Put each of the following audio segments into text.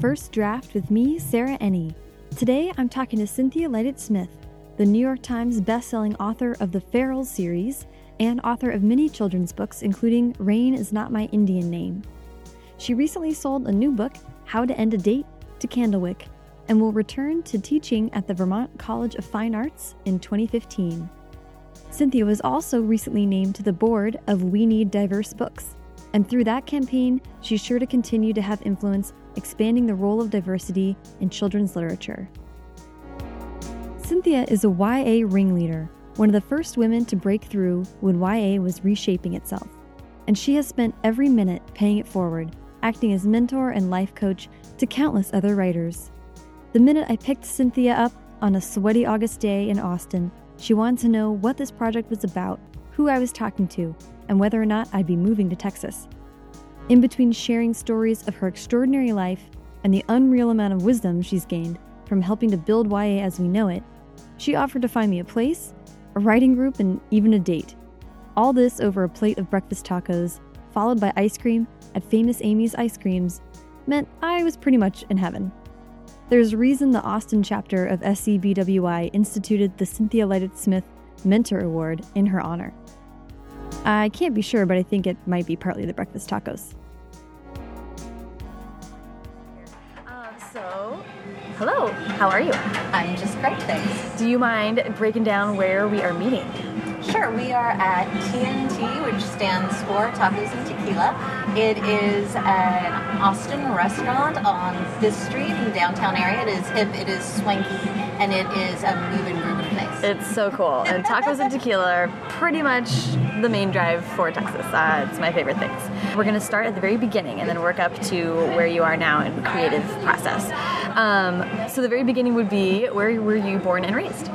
first draft with me, Sarah Enni. Today I'm talking to Cynthia Leitich Smith, the New York Times bestselling author of the Feral series and author of many children's books, including Rain is Not My Indian Name. She recently sold a new book, How to End a Date, to Candlewick, and will return to teaching at the Vermont College of Fine Arts in 2015. Cynthia was also recently named to the board of We Need Diverse Books, and through that campaign, she's sure to continue to have influence expanding the role of diversity in children's literature. Cynthia is a YA ringleader, one of the first women to break through when YA was reshaping itself, and she has spent every minute paying it forward, acting as mentor and life coach to countless other writers. The minute I picked Cynthia up on a sweaty August day in Austin, she wanted to know what this project was about, who I was talking to, and whether or not I'd be moving to Texas. In between sharing stories of her extraordinary life and the unreal amount of wisdom she's gained from helping to build YA as we know it, she offered to find me a place, a writing group, and even a date. All this over a plate of breakfast tacos, followed by ice cream at Famous Amy's Ice Creams, meant I was pretty much in heaven. There's a reason the Austin chapter of SCBWI instituted the Cynthia Leitich Smith Mentor Award in her honor. I can't be sure, but I think it might be partly the breakfast tacos. Um, so, hello, how are you? I'm just great, thanks. Do you mind breaking down where we are meeting? Sure, we are at TNT, which stands for Tacos and Tequila. It is an Austin restaurant on this street in the downtown area. It is hip, it is swanky, and it is a moving, grooving place. It's so cool. And tacos and tequila are pretty much the main drive for Texas. Uh, it's my favorite things. We're going to start at the very beginning and then work up to where you are now in the creative process. Um, so the very beginning would be where were you born and raised?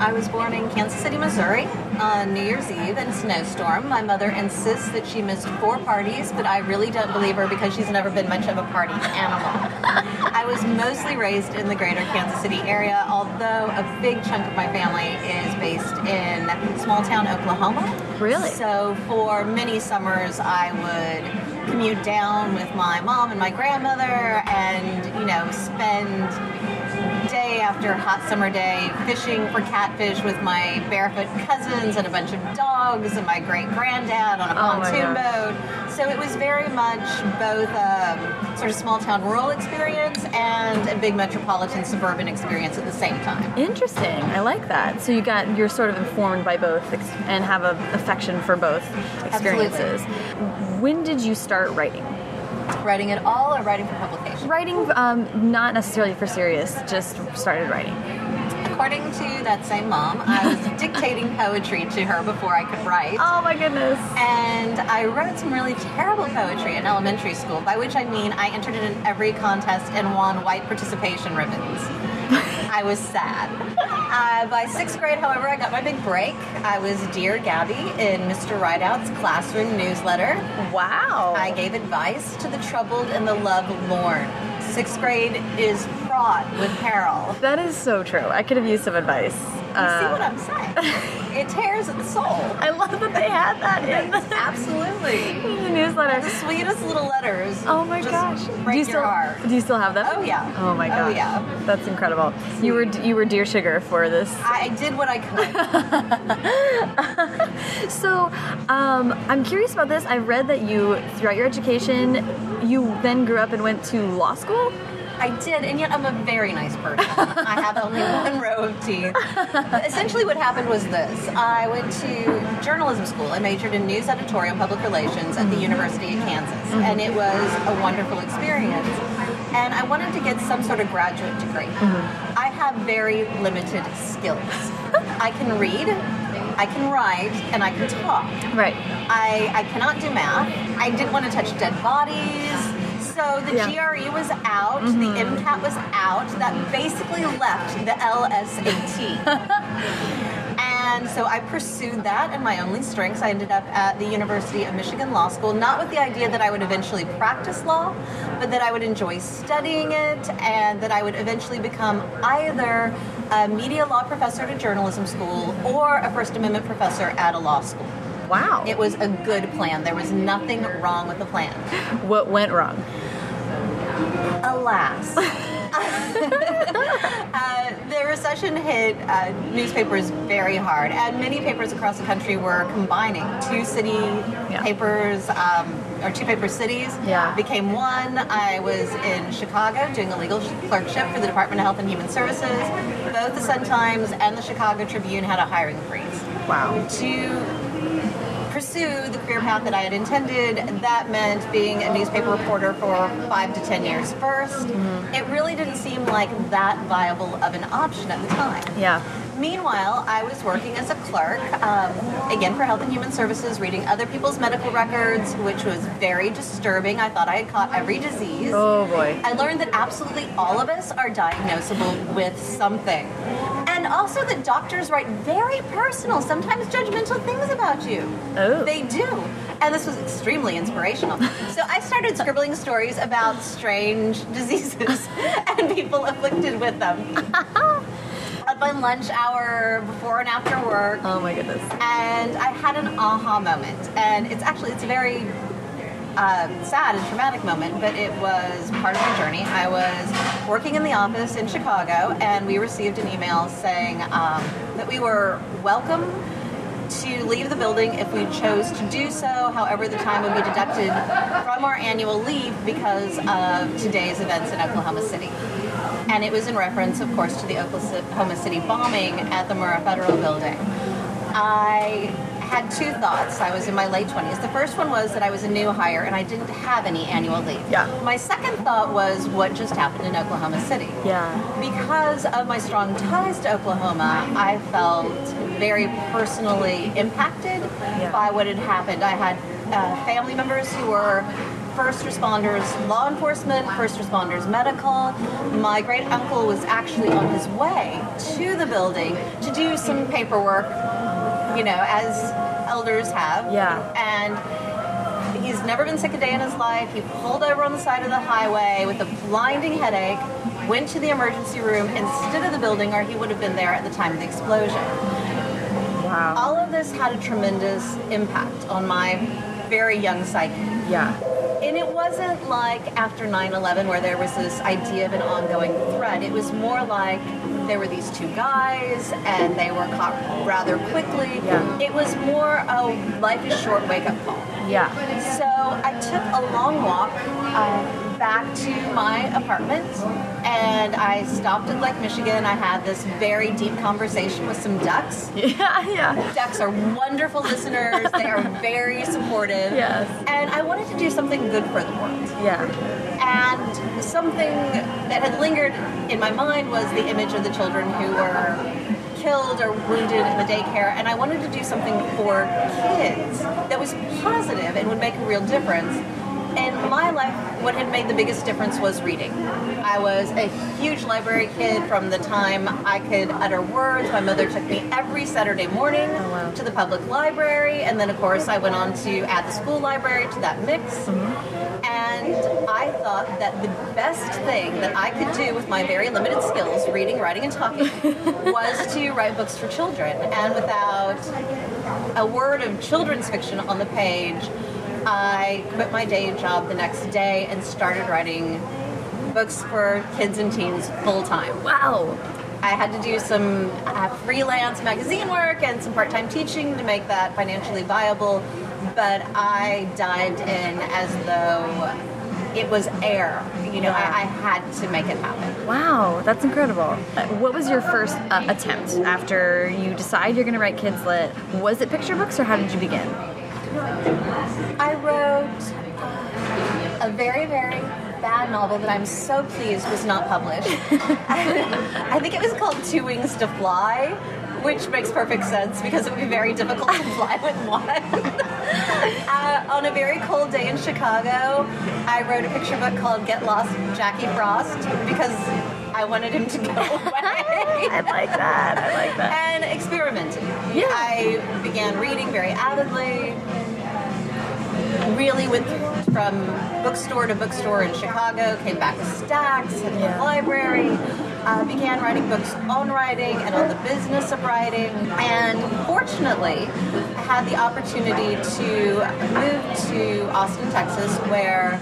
I was born in Kansas City, Missouri on New Year's Eve in a snowstorm. My mother insists that she missed four parties, but I really don't believe her because she's never been much of a party animal. I was mostly raised in the greater Kansas City area, although a big chunk of my family is based in small town Oklahoma. Really? So for many summers, I would commute down with my mom and my grandmother and, you know, spend day after hot summer day fishing for catfish with my barefoot cousins and a bunch of dogs and my great granddad on a Oh pontoon boat. So it was very much both um, sort of small town rural experience and a big metropolitan suburban experience at the same time. Interesting. I like that. So you got you're sort of informed by both ex- and have a affection for both experiences. Absolutely. When did you start writing? Writing at all or writing for publication? Writing, um, not necessarily for serious, just started writing. According to that same mom, I was dictating poetry to her before I could write. Oh my goodness. And I wrote some really terrible poetry in elementary school, by which I mean I entered in every contest and won white participation ribbons. I was sad. Uh, by sixth grade, however, I got my big break. I was Dear Gabby in Mr. Rideout's classroom newsletter. Wow. I gave advice to the troubled and the love lorn. Sixth grade is fraught with peril. that is so true. I could have used some advice. You see what I'm saying? It tears at the soul. I love that they had that in the, Absolutely. in the newsletter. The sweetest little letters. Oh my gosh. Break do you still heart. do you still have them? Oh, yeah. Oh my gosh. Oh, gosh. yeah. That's incredible. You were you were dear sugar for this. I did what I could. So, um, I'm curious about this. I read that you, throughout your education, you then grew up and went to law school. I did, and yet I'm a very nice person. I have only one row of teeth. Essentially, what happened was this I went to journalism school. I majored in news editorial and public relations at the mm-hmm. University of Kansas, mm-hmm. and it was a wonderful experience. And I wanted to get some sort of graduate degree. Mm-hmm. I have very limited skills. I can read, I can write, and I can talk. Right. I, I cannot do math. I didn't want to touch dead bodies. So the Yeah. Mm-hmm. GRE was out, the MCAT was out. That basically left the LSAT. and so I pursued that and my only strengths. I ended up at the University of Michigan Law School, not with the idea that I would eventually practice law, but that I would enjoy studying it and that I would eventually become either a media law professor at a journalism school or a First Amendment professor at a law school. Wow. It was a good plan. There was nothing wrong with the plan. what went wrong? Alas. uh, the recession hit uh, newspapers very hard, and many papers across the country were combining two city Yeah. papers, um, or two paper cities, Yeah. became one. I was in Chicago doing a legal clerkship for the Department of Health and Human Services. Both the Sun Times and the Chicago Tribune had a hiring freeze Wow. to pursue the career path that I had intended, that meant being a newspaper reporter for five to ten years 1st It really didn't seem like that viable of an option at the time. Yeah. Meanwhile, I was working as a clerk, um, again for Health and Human Services, reading other people's medical records, which was very disturbing. I thought I had caught every disease. Oh boy. I learned that absolutely all of us are diagnosable with something. And also that doctors write very personal, sometimes judgmental things about you. Oh. They do. And this was extremely inspirational. so I started scribbling stories about strange diseases and people afflicted with them. At my lunch hour, before and after work, Oh my goodness. and I had an aha moment. And it's actually it's a very uh, sad and traumatic moment, but it was part of my journey. I was working in the office in Chicago, and we received an email saying um, that we were welcome to leave the building if we chose to do so. However, the time would be deducted from our annual leave because of today's events in Oklahoma City. And it was in reference, of course, to the Oklahoma City bombing at the Murrah Federal Building. I had two thoughts. I was in my late 20s. The first one was that I was a new hire and I didn't have any annual leave. Yeah. My second thought was what just happened in Oklahoma City. Yeah. Because of my strong ties to Oklahoma, I felt very personally impacted Yeah. by what had happened. I had uh, family members who were first responders, law enforcement, first responders, medical. My great uncle was actually on his way to the building to do some paperwork, you know, as elders have. Yeah. And He's never been sick a day in his life. He pulled over on the side of the highway with a blinding headache, went to the emergency room instead of the building, or he would have been there at the time of the explosion. Wow. All of this had a tremendous impact on my very young psyche. Yeah. And it wasn't like after 9 11 where there was this idea of an ongoing threat. It was more like there were these two guys and they were caught rather quickly. Yeah. It was more a life is short wake up call. Yeah. So I took a long walk uh, back to my apartment and I stopped at Lake Michigan. I had this very deep conversation with some ducks. Yeah. Yeah. Ducks are wonderful listeners, they are very supportive. Yes. And I wanted to do something good for the world. Yeah. And something that had lingered in my mind was the image of the children who were killed or wounded in the daycare. And I wanted to do something for kids that was positive and would make a real difference. In my life, what had made the biggest difference was reading. I was a huge library kid from the time I could utter words. My mother took me every Saturday morning oh, wow. to the public library, and then, of course, I went on to add the school library to that mix. Mm-hmm. And I thought that the best thing that I could do with my very limited skills, reading, writing, and talking, was to write books for children. And without a word of children's fiction on the page, I quit my day job the next day and started writing books for kids and teens full time. Wow. I had to do some uh, freelance magazine work and some part time teaching to make that financially viable, but I dived in as though it was air. You know, I, I had to make it happen. Wow, that's incredible. Uh, What was your first uh, attempt after you decide you're going to write kids lit? Was it picture books or how did you begin? I wrote a very, very bad novel that I'm so pleased was not published. I think it was called Two Wings to Fly, which makes perfect sense because it would be very difficult to fly with one. uh, on a very cold day in Chicago, I wrote a picture book called Get Lost Jackie Frost because I wanted him to go away. I like that. I like that. and experimenting. Yeah. I began reading very avidly. Really went from bookstore to bookstore in Chicago, came back with stacks, the Yeah. library, uh, began writing books on writing and on the business of writing. And fortunately, I had the opportunity to move to Austin, Texas, where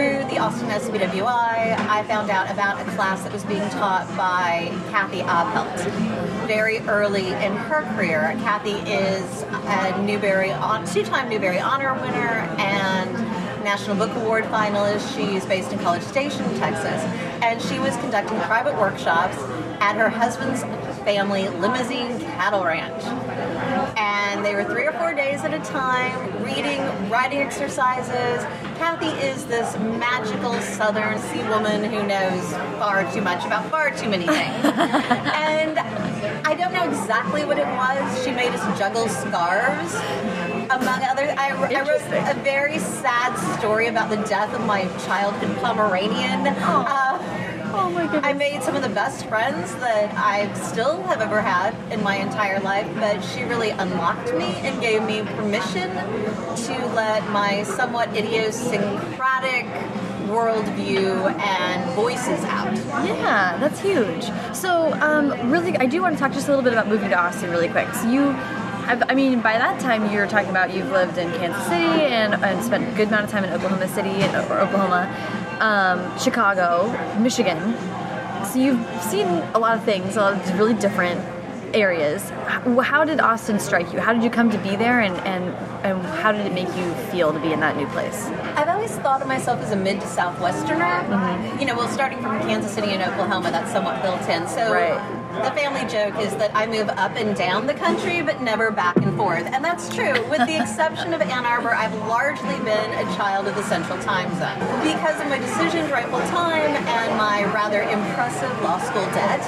through the Austin SCBWI, I found out about a class that was being taught by Kathi Appelt very early in her career. Kathi is a Newbery, two-time Newbery Honor winner and National Book Award finalist. She's based in College Station, Texas, and she was conducting private workshops at her husband's family Limousin cattle ranch. And they were three or four days at a time, reading, writing exercises. Kathi is this magical southern sea woman who knows far too much about far too many things. and I don't know exactly what it was. She made us juggle scarves. Among others, I, I wrote a very sad story about the death of my childhood Pomeranian. Uh, Oh my goodness. I made some of the best friends that I still have ever had in my entire life, but she really unlocked me and gave me permission to let my somewhat idiosyncratic worldview and voices out. Yeah, that's huge. So, um, really, I do want to talk just a little bit about moving to Austin really quick. So you. I've- mean, by that time, you were talking about you've lived in Kansas City and, and spent a good amount of time in Oklahoma City or Oklahoma, um, Chicago, Michigan. So you've seen a lot of things, a lot of really different areas. How, did Austin strike you? How did you come to be there, and, and and how did it make you feel to be in that new place? I've always thought of myself as a mid to southwesterner. You know, well, starting from Kansas City and Oklahoma, that's somewhat built in. So Right. The family joke is that I move up and down the country, but never back and forth. And that's true. With the exception of Ann Arbor, I've largely been a child of the Central Time Zone. Because of my decision to write full time and my rather impressive law school debt,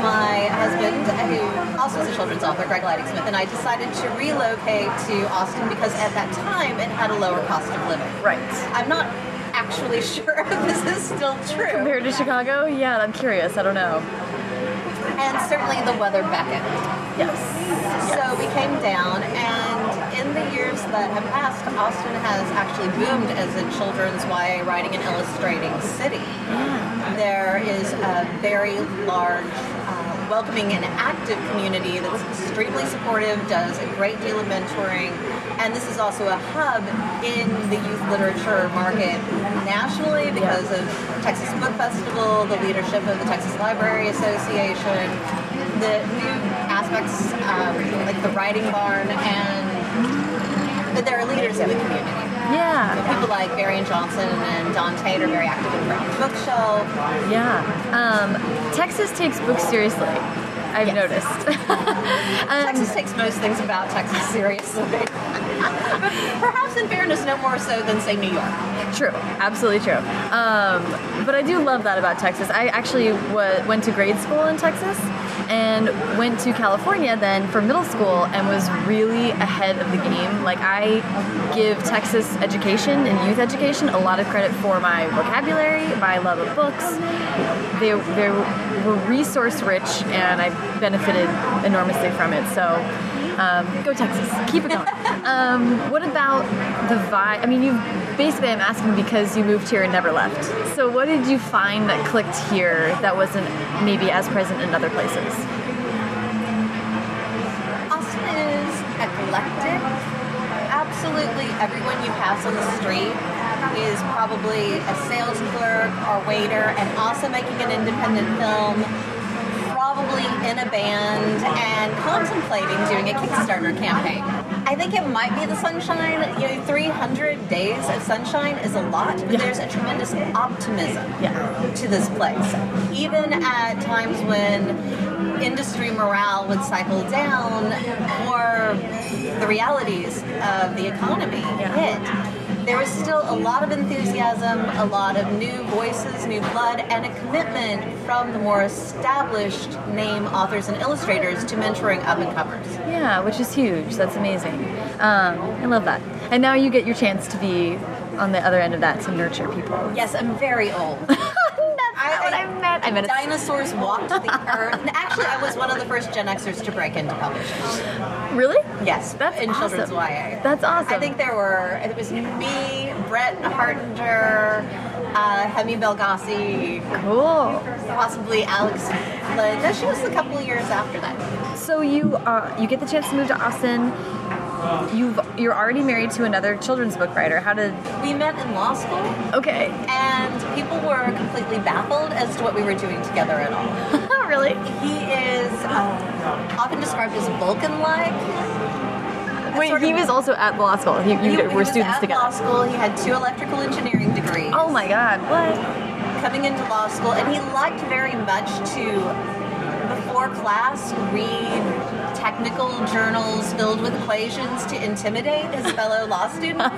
my husband, who also is a children's author, Greg Leitich Smith, and I decided to relocate to Austin because at that time it had a lower cost of living. Right. I'm not actually sure if this is still true. Compared to Chicago, yeah, I'm curious. I don't know. And certainly the weather beckoned. Yes. So we came down, and in the years that have passed, Austin has actually boomed as a children's YA writing and illustrating city. There is a very large, uh, welcoming and active community that's extremely supportive, does a great deal of mentoring, and this is also a hub in the youth literature market nationally because of Texas Book Festival, the leadership of the Texas Library Association, the new aspects um, like the writing barn, and but there are leaders in the community. Yeah. People like Varian Johnson and Don Tate are very active in Brown's Bookshelf. Yeah. Um, Texas takes books seriously. I've noticed. um, Texas takes most things about Texas seriously. but perhaps in fairness, no more so than, say, New York. True, absolutely true. Um, but I do love that about Texas. I actually went to grade school in Texas and went to California then for middle school and was really ahead of the game. Like I give Texas education and youth education a lot of credit for my vocabulary, my love of books. They, they were resource rich and I benefited enormously from it. So um, go Texas. Keep it going. um, what about the vibe? I mean, you basically, I'm asking because you moved here and never left. So, what did you find that clicked here that wasn't maybe as present in other places? Austin is eclectic. Absolutely everyone you pass on the street is probably a sales clerk or waiter and also making an independent film, probably in a band and contemplating doing a Kickstarter campaign. I think it might be the sunshine. You know, 300 days of sunshine is a lot, but there's a tremendous optimism Yeah. to this place. Even at times when industry morale would cycle down or the realities of the economy hit, there was still a lot of enthusiasm, a lot of new voices, new blood, and a commitment from the more established name authors and illustrators to mentoring up and comers. Yeah, which is huge. That's amazing. Um, I love that. And now you get your chance to be on the other end of that to nurture people. Yes, I'm very old. Not what I meant. I meant dinosaurs walked the earth. Actually, I was one of the first Gen Xers to break into publishing. really. Yes, That's in awesome. children's YA. That's awesome. I think there were. It was me, Brett Hartinger, uh, Hemi Belgassi, cool. possibly Alex Flinn. No, she was a couple years after that. So you uh, you get the chance to move to Austin. You've you're already married to another children's book writer. How did? We met in law school, Okay. and people were completely baffled as to what we were doing together at all. really? He is uh, often described as Vulcan-like. Wait, sort he was also at law school. He, you He- he were was students at together. law school. He had two electrical engineering degrees. Oh my God! What? coming into law school, and he liked very much to, before class, read technical journals filled with equations to intimidate his fellow law students.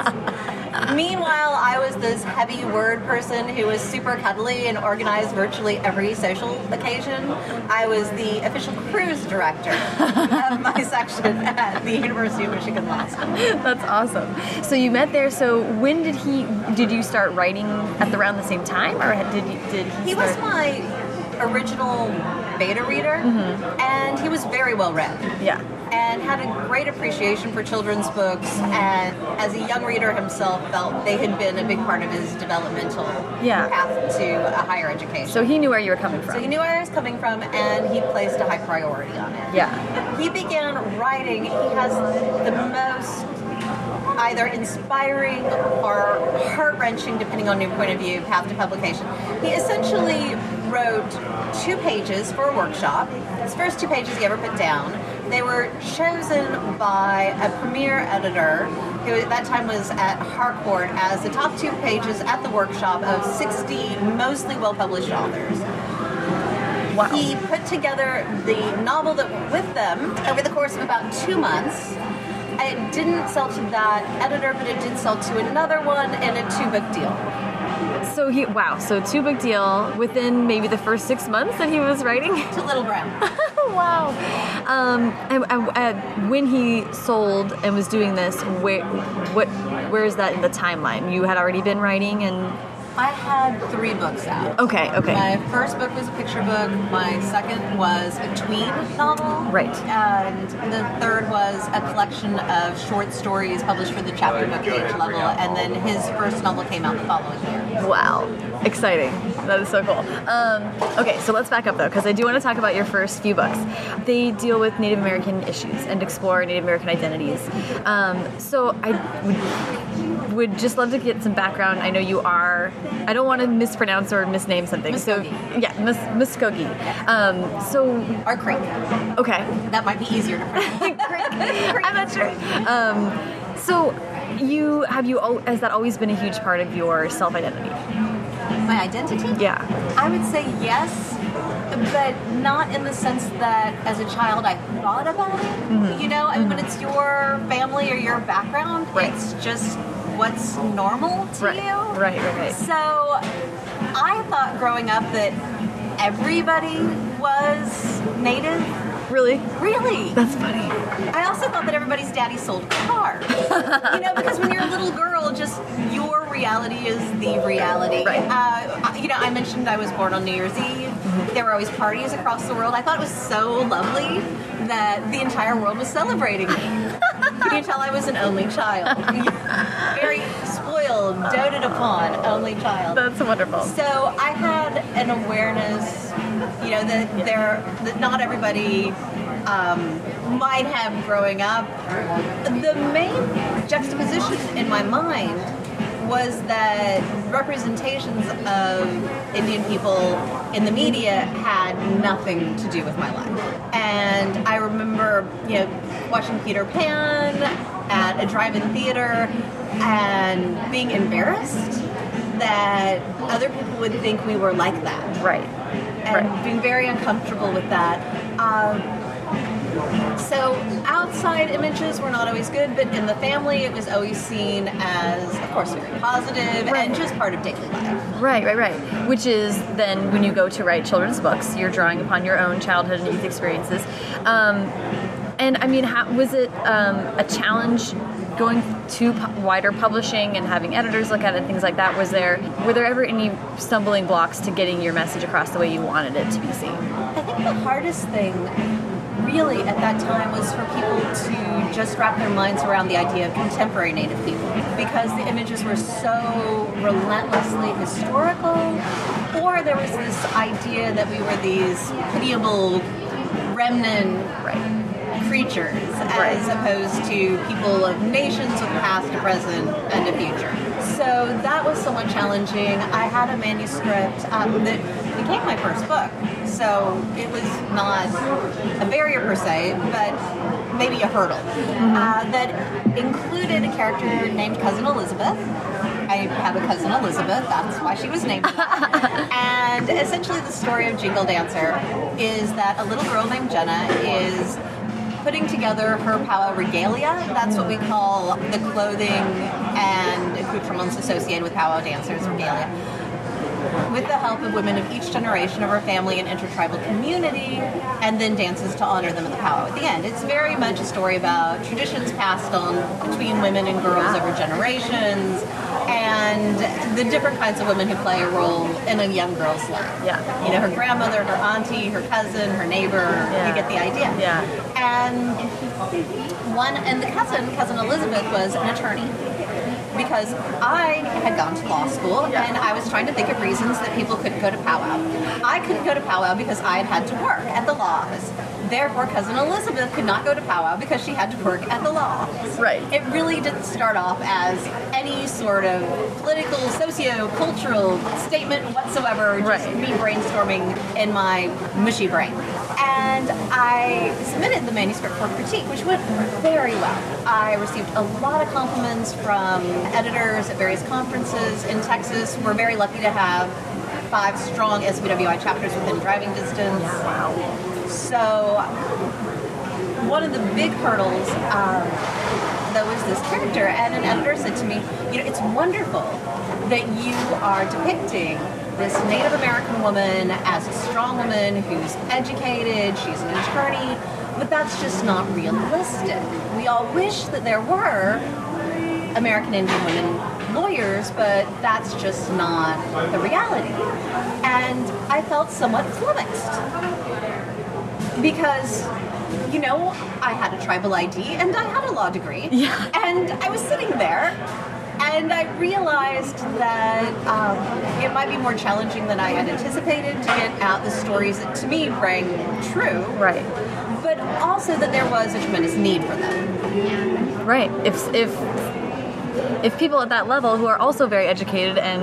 Meanwhile, I was this heavy word person who was super cuddly and organized virtually every social occasion. I was the official cruise director of my section at the University of Michigan Law School. That's awesome. So you met there. So when did he? Did you start writing at the, around the same time, or did you, did he? He was my original beta reader, mm-hmm. and he was very well read. Yeah. and had a great appreciation for children's books and as a young reader himself felt they had been a big part of his developmental Yeah. path to a higher education. So he knew where you were coming from. So he knew where I was coming from and he placed a high priority on it. Yeah. He began writing, he has the most either inspiring or heart-wrenching, depending on your point of view, path to publication. He essentially wrote two pages for a workshop. His first two pages he ever put down. They were chosen by a premier editor who at that time was at Harcourt as the top two pages at the workshop of 60 mostly well-published authors. Wow. He put together the novel that with them over the course of about two months. It didn't sell to that editor, but it did sell to another one in a two book deal. So he wow. So two big deal within maybe the first six months that he was writing. To Little Brown. wow. Um, and, and, and when he sold and was doing this, where what where is that in the timeline? You had already been writing and I had three books out. okay, okay. My first book was a picture book. My second was a tween novel. Right. And the third was a collection of short stories published for the chapter book age level. And then his first novel came out the following year. Wow, exciting. That is so cool. Um, okay, so let's back up though, because I do want to talk about your first few books. They deal with Native American issues and explore Native American identities. Um, so I would, just love to get some background. I know you are, I don't want to mispronounce or misname something. So, Muskogee. yeah, Mus- Muskogee. Um, so, Or Creek. okay. That might be easier to pronounce. I'm not sure. Um, so, you have you has that always been a huge part of your self identity? My identity? Yeah. I would say yes, but not in the sense that as a child I thought about it. You know, I mean, when it's your family or your background, Right. it's just what's normal to Right. you. Right. Right. Right. So I thought growing up that everybody was native. Really? Really? That's funny. I also thought that everybody's daddy sold cars. you know, because when you're a little girl, just your reality is the reality. Right. Uh, you know, I mentioned I was born on New Year's Eve. There were always parties across the world. I thought it was so lovely that the entire world was celebrating me. Can you tell I was an only child? Very spoiled, doted upon, only child. That's wonderful. So I had an awareness, you know, that there that not everybody um, might have growing up. The main juxtaposition in my mind was that representations of Indian people in the media had nothing to do with my life. And I remember, you know, watching Peter Pan at a drive-in theater and being embarrassed that other people would think we were like that Right. And Right. being very uncomfortable with that. Um, so outside images were not always good, but in the family it was always seen as, of course, very positive and just part of daily life. Right, right, right. Which is then when you go to write children's books, you're drawing upon your own childhood and youth experiences. Um, and I mean, how, was it um, a challenge going to pu- wider publishing and having editors look at it, things like that? Was there were there ever any stumbling blocks to getting your message across the way you wanted it to be seen? I think the hardest thing really at that time was for people to just wrap their minds around the idea of contemporary Native people because the images were so relentlessly historical, or there was this idea that we were these pitiable remnant Right. Creatures Right. as opposed to people of nations with a past, present, and a future. So that was somewhat challenging. I had a manuscript um, that became my first book. So it was not a barrier per se, but maybe a hurdle. Uh, that included a character named Cousin Elizabeth. I have a cousin Elizabeth, that's why she was named that. and essentially, the story of Jingle Dancer is that a little girl named Jenna is putting together her powwow regalia. That's what we call the clothing and accoutrements associated with powwow dancers regalia. With the help of women of each generation of her family and intertribal community, and then dances to honor them at the powwow at the end. It's very much a story about traditions passed on between women and girls over generations, and the different kinds of women who play a role in a young girl's life. Yeah. You know, her grandmother, her auntie, her cousin, her neighbor. Yeah. You get the idea. Yeah. And one, and the cousin, cousin Elizabeth, was an attorney because I had gone to law school and I was trying to think of reasons that people couldn't go to powwow. I couldn't go to powwow because I had had to work at the law office. Therefore, cousin Elizabeth could not go to powwow because she had to work at the law office. Right. It really didn't start off as any sort of political, socio-cultural statement whatsoever. Just Right. me brainstorming in my mushy brain. And I submitted the manuscript for critique, which went very well. I received a lot of compliments from editors at various conferences in Texas. We're very lucky to have five strong SCBWI chapters within driving distance. So one of the big hurdles um, that was this character, and an editor said to me, "You know, it's wonderful that you are depicting this Native American woman as a strong woman who's educated, she's an attorney, but that's just not realistic. We all wish that there were American Indian women lawyers, but that's just not the reality." And I felt somewhat flummoxed because you know i had a tribal id and i had a law degree Yeah. and i was sitting there and i realized that um, it might be more challenging than i had anticipated to get out the stories that to me rang true Right. but also that there was a tremendous need for them Right. If if if people at that level who are also very educated and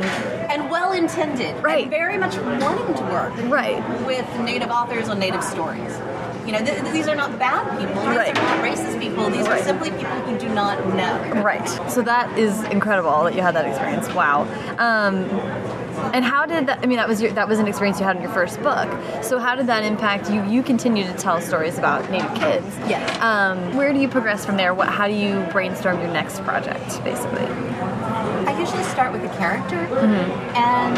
intended Right. and very much wanting to work right, with native authors on native stories. You know, th- these are not bad people. These Right. are not racist people. These Right. are simply people who do not know. right. So that is incredible that you had that experience. Wow. Um, and how did that? I mean, that was your that was an experience you had in your first book. So how did that impact you? You continue to tell stories about Native kids. Yes. Um, where do you progress from there? What? How do you brainstorm your next project, basically? I usually start with a character, Mm-hmm. and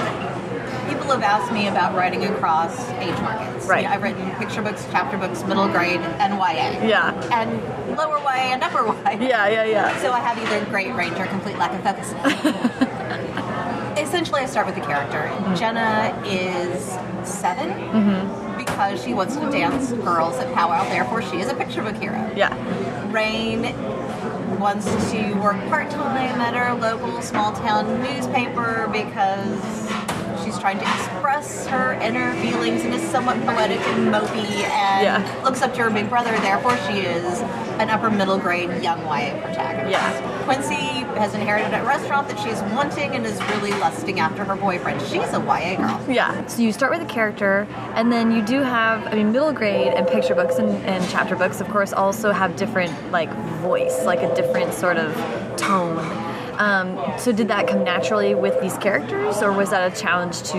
people have asked me about writing across age markets. Right. You know, I've written picture books, chapter books, middle grade, and YA. Yeah. And lower YA and upper YA. Yeah. Yeah. Yeah. So I have either great range or complete lack of focus. Essentially, I start with the character. Jenna is 7 Mm-hmm. because she wants to dance girls at powwow. Therefore, she is a picture book hero. Yeah. Rain wants to work part time at her local small town newspaper because she's trying to express her inner feelings and is somewhat poetic and mopey and Yeah. looks up to her big brother. Therefore, she is an upper middle grade young YA protagonist. Yeah. Quincie has inherited a restaurant that she's wanting and is really lusting after her boyfriend. She's a YA girl. Yeah. So you start with a character, and then you do have, I mean, middle grade and picture books and, and chapter books, of course, also have different, like, voice, like a different sort of tone. Um, so did that come naturally with these characters, or was that a challenge to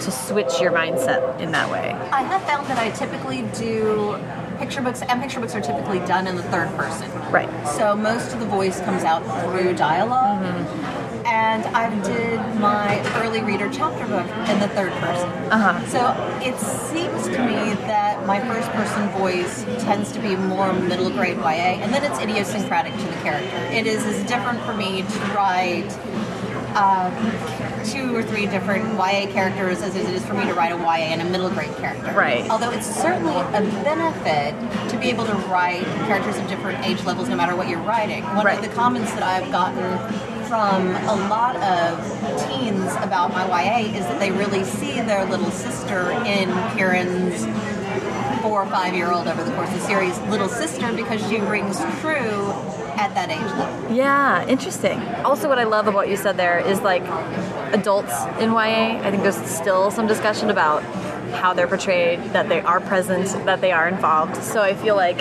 to switch your mindset in that way? I have found that I typically do picture books, and picture books are typically done in the third person. Right. So most of the voice comes out through dialog And I did my early reader chapter book in the third person. Uh-huh. So it seems to me that my first person voice tends to be more middle grade YA, and then it's idiosyncratic to the character. It is as different for me to write um, two or three different YA characters as it is for me to write a YA and a middle grade character. Right. Although it's certainly a benefit to be able to write characters of different age levels no matter what you're writing. One Right. of the comments that I've gotten from a lot of teens about my YA is that they really see their little sister in Kieren's four or five year old over the course of the series little sister because she rings true at that age level. Yeah, interesting. Also, what I love about what you said there is like adults in YA. I think there's still some discussion about how they're portrayed, that they are present, that they are involved. So I feel like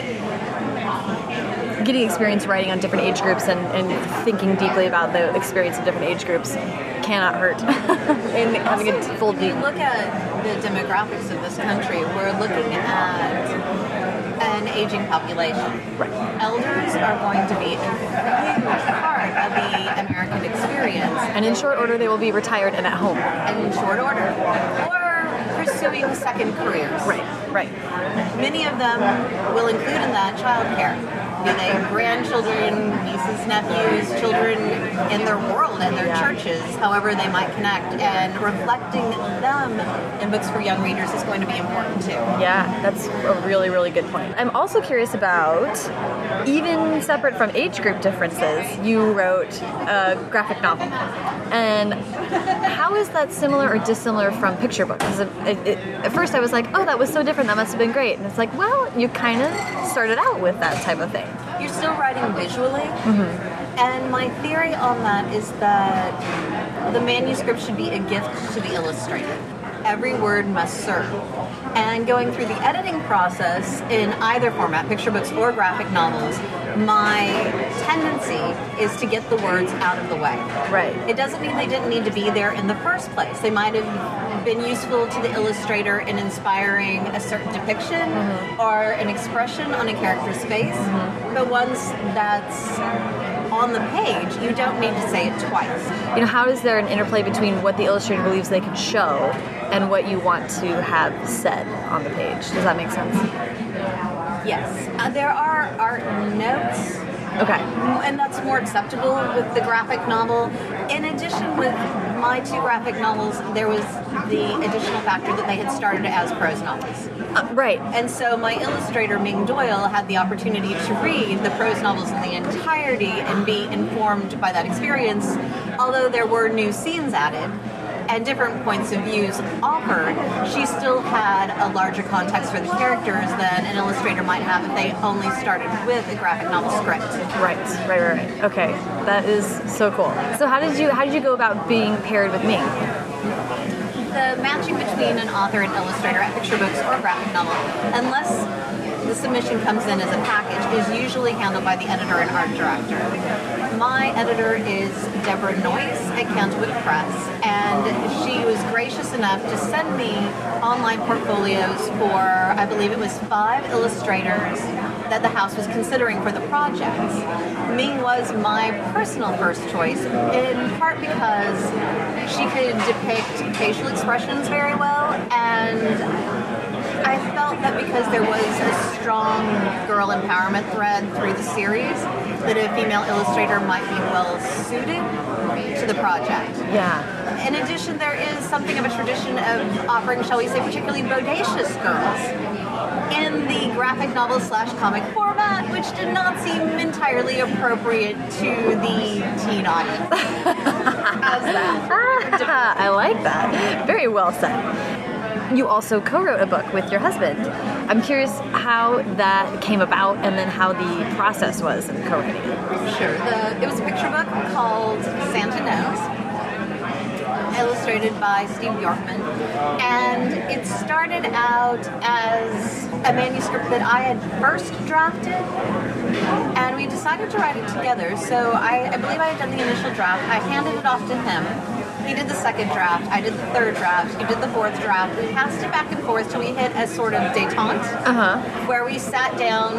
getting experience writing on different age groups and, and thinking deeply about the experience of different age groups cannot hurt in having a full you look at the demographics of this country, we're looking at an aging population. Right. Elders are going to be a huge part of the American experience. And in short order, they will be retired and at home. And in short order. Or pursuing second careers. Right, right. Many of them will include in that childcare. They grandchildren, nieces, nephews, children in their world and their Yeah. churches, however they might connect, and reflecting them in books for young readers is going to be important too. Yeah, that's a really, really good point. I'm also curious about, even separate from age group differences, you wrote a graphic novel. And how is that similar or dissimilar from picture books? it, it, at first I was like, oh, that was so different, that must have been great. And it's like, well, you kind of started out with that type of thing. You're still writing visually, mm-hmm. and my theory on that is that the manuscript should be a gift to the illustrator. Every word must serve. And going through the editing process in either format, picture books or graphic novels, my tendency is to get the words out of the way. Right. It doesn't mean they didn't need to be there in the first place. They might have been useful to the illustrator in inspiring a certain depiction or an expression on a character's face. But once that's on the page, you don't need to say it twice. You know, how is there an interplay between what the illustrator believes they can show and what you want to have said on the page? Does that make sense? Yes. Uh, there are art notes Okay. and that's more acceptable with the graphic novel. In addition, with my two graphic novels, there was the additional factor that they had started as prose novels. Uh, right. And so my illustrator, Ming Doyle, had the opportunity to read the prose novels in the entirety and be informed by that experience, although there were new scenes added and different points of views offered, she still had a larger context for the characters than an illustrator might have if they only started with a graphic novel script. Right, right, right, right. Okay, that is so cool. So how did you how did you go about being paired with me? the matching between an author and illustrator at picture books or graphic novel, unless the submission comes in as a package, is usually handled by the editor and art director. My editor is Deborah Noyes at Candlewick Press, and she was gracious enough to send me online portfolios for, I believe it was five illustrators that the house was considering for the project. Ming was my personal first choice, in part because she could depict facial expressions very well, and that because there was a strong girl empowerment thread through the series, that a female illustrator might be well suited to the project. Yeah. In addition, there is something of a tradition of offering, shall we say, particularly bodacious girls in the graphic novel slash comic format, which did not seem entirely appropriate to the teen audience. How's that? Ah, I like that. Very well said. You also co-wrote a book with your husband. I'm curious how that came about and then how the process was in co-writing it. Sure. The, it was a picture book called Santa Knows, illustrated by Steve Bjorkman. And it started out as a manuscript that I had first drafted, and we decided to write it together. So I, I believe I had done the initial draft. I handed it off to him. He did the second draft. I did the third draft. He did the fourth draft. We passed it back and forth till we hit a sort of detente, Uh-huh. where we sat down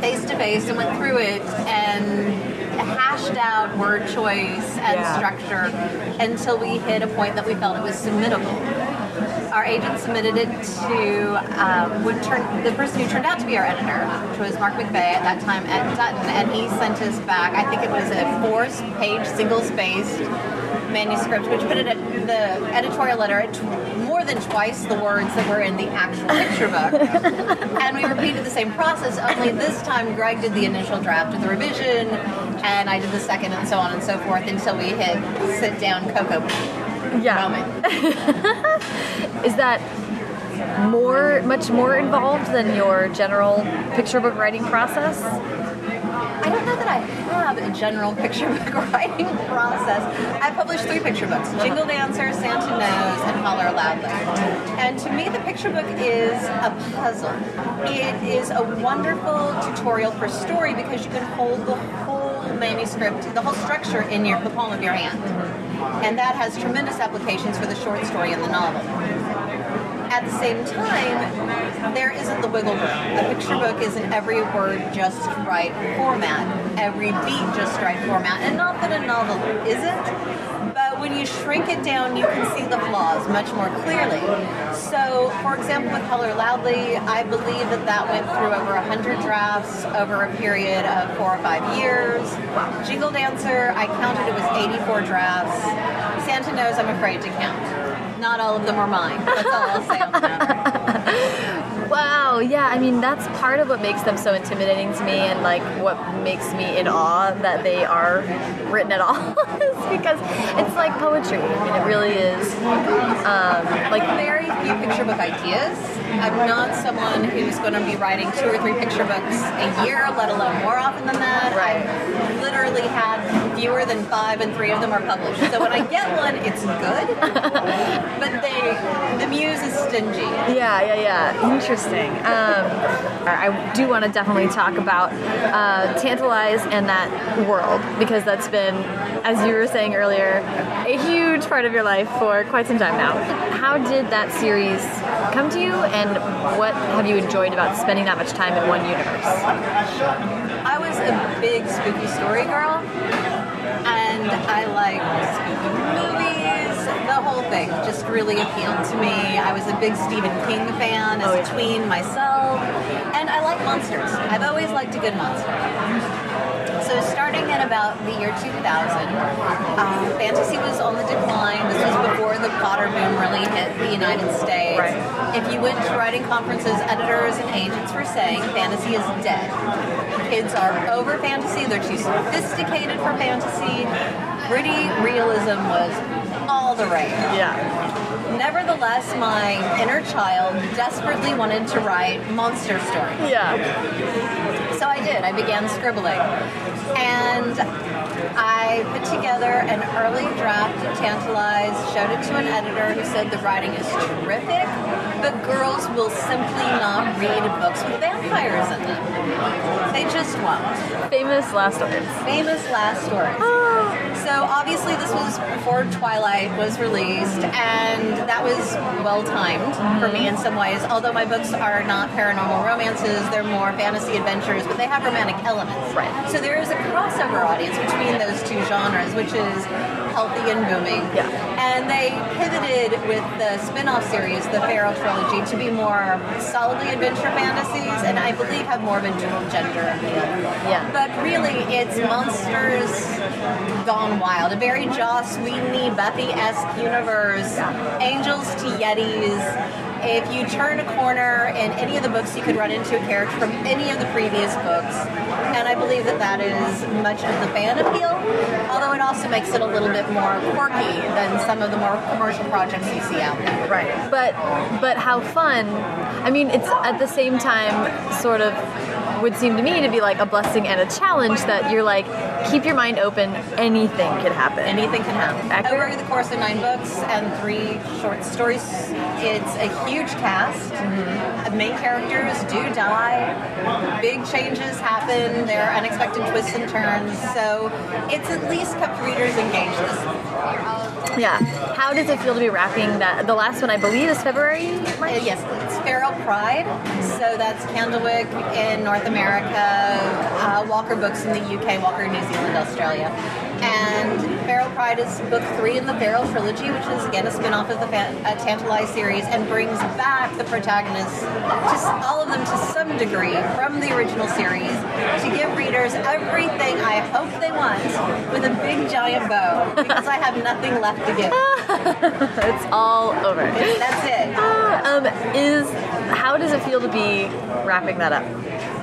face to face and went through it and hashed out word choice and Yeah. structure until we hit a point that we felt it was submittable. Our agent submitted it to um, would turn the person who turned out to be our editor, which was Mark McVeigh at that time at Dutton, and he sent us back. I think it was a four-page, single-spaced manuscript, which put it at the editorial letter at tw- more than twice the words that were in the actual picture book. and we repeated the same process, only this time Greg did the initial draft of the revision, and I did the second, and so on and so forth until we hit sit down Coco Yeah. moment. Is that more, much more involved than your general picture book writing process? I don't know that I have a general picture book writing process. I published three picture books Jingle Dancer, Santa Knows, and Holler Loudly. And to me, the picture book is a puzzle. It is a wonderful tutorial for story because you can hold the whole manuscript, the whole structure in your, the palm of your hand. And that has tremendous applications for the short story and the novel at the same time, there isn't the wiggle room. A picture book is an every word just right format, every beat just right format. And not that a novel isn't, but when you shrink it down, you can see the flaws much more clearly. So, for example, with Holler Loudly, I believe that that went through over 100 drafts over a period of four or five years. Jingle Dancer, I counted it was 84 drafts. Santa Knows, I'm afraid to count not all of them are mine. That's all I'll say on that. Wow, yeah, I mean, that's part of what makes them so intimidating to me and like what makes me in awe that they are written at all is because it's like poetry. I mean, it really is. Um, like very few picture book ideas. I'm not someone who's going to be writing two or three picture books a year, let alone more often than that. Right. I've literally had fewer than five, and three of them are published. So when I get one, it's good. but they, the muse is stingy. Yeah, yeah, yeah. Interesting. Um, I do want to definitely talk about uh, Tantalize and that world because that's been, as you were saying earlier, a huge part of your life for quite some time now. How did that series come to you, and what have you enjoyed about spending that much time in one universe? I was a big spooky story girl, and I like spooky movies. The whole thing just really appealed to me. I was a big Stephen King fan as Oh, a tween myself, and I like monsters. I've always liked a good monster. In about the year 2000, um, fantasy was on the decline. This was before the Potter boom really hit the United States. Right. If you went to writing conferences, editors and agents were saying fantasy is dead. Kids are over fantasy. They're too sophisticated for fantasy. Gritty realism was all the rage. Yeah. Nevertheless, my inner child desperately wanted to write monster stories. Yeah. So I did. I began scribbling. And I put together an early draft of Tantalize, showed it to an editor who said the writing is terrific, but girls will simply not read books with vampires in them. They just won't. Famous last words. Famous last stories. So obviously this was before Twilight was released, and that was well timed for me in some ways. Although my books are not paranormal romances, they're more fantasy adventures, but they have romantic elements. Right. So there is a crossover audience between those two genres, which is healthy and booming. Yeah. And they pivoted with the spin-off series, the Feral trilogy, to be more solidly adventure fantasies, and I believe have more of a dual gender appeal. Yeah. But really, it's monsters gone wild. A very Joss Whedon-y, Buffy-esque universe. Angels to Yetis. If you turn a corner in any of the books, you could run into a character from any of the previous books. And I believe that that is much of the fan appeal, although it also makes it a little bit more quirky than some of the more commercial projects you see out there. Right. But but how fun. I mean, it's at the same time sort of would seem to me to be like a blessing and a challenge that you're like keep your mind open, anything could happen. Anything can happen. Accurate. Over the course of nine books and three short stories, it's a huge cast. The main characters do die. Big changes happen. There are unexpected twists and turns. So it's at least kept readers engaged this Yeah. How does it feel to be wrapping that? The last one I believe is February. Uh, yes, it's Feral Pride. So that's Candlewick in North America, uh, Walker Books in the UK, Walker New Zealand, Australia. And Feral Pride is book three in the Feral trilogy, which is again a spin-off of the Fan- uh, Tantalize series, and brings back the protagonists, just all of them to some degree from the original series, to give readers everything I hope they want with a big giant bow, because I have nothing left to give. it's all over. That's it. Um, is how does it feel to be wrapping that up?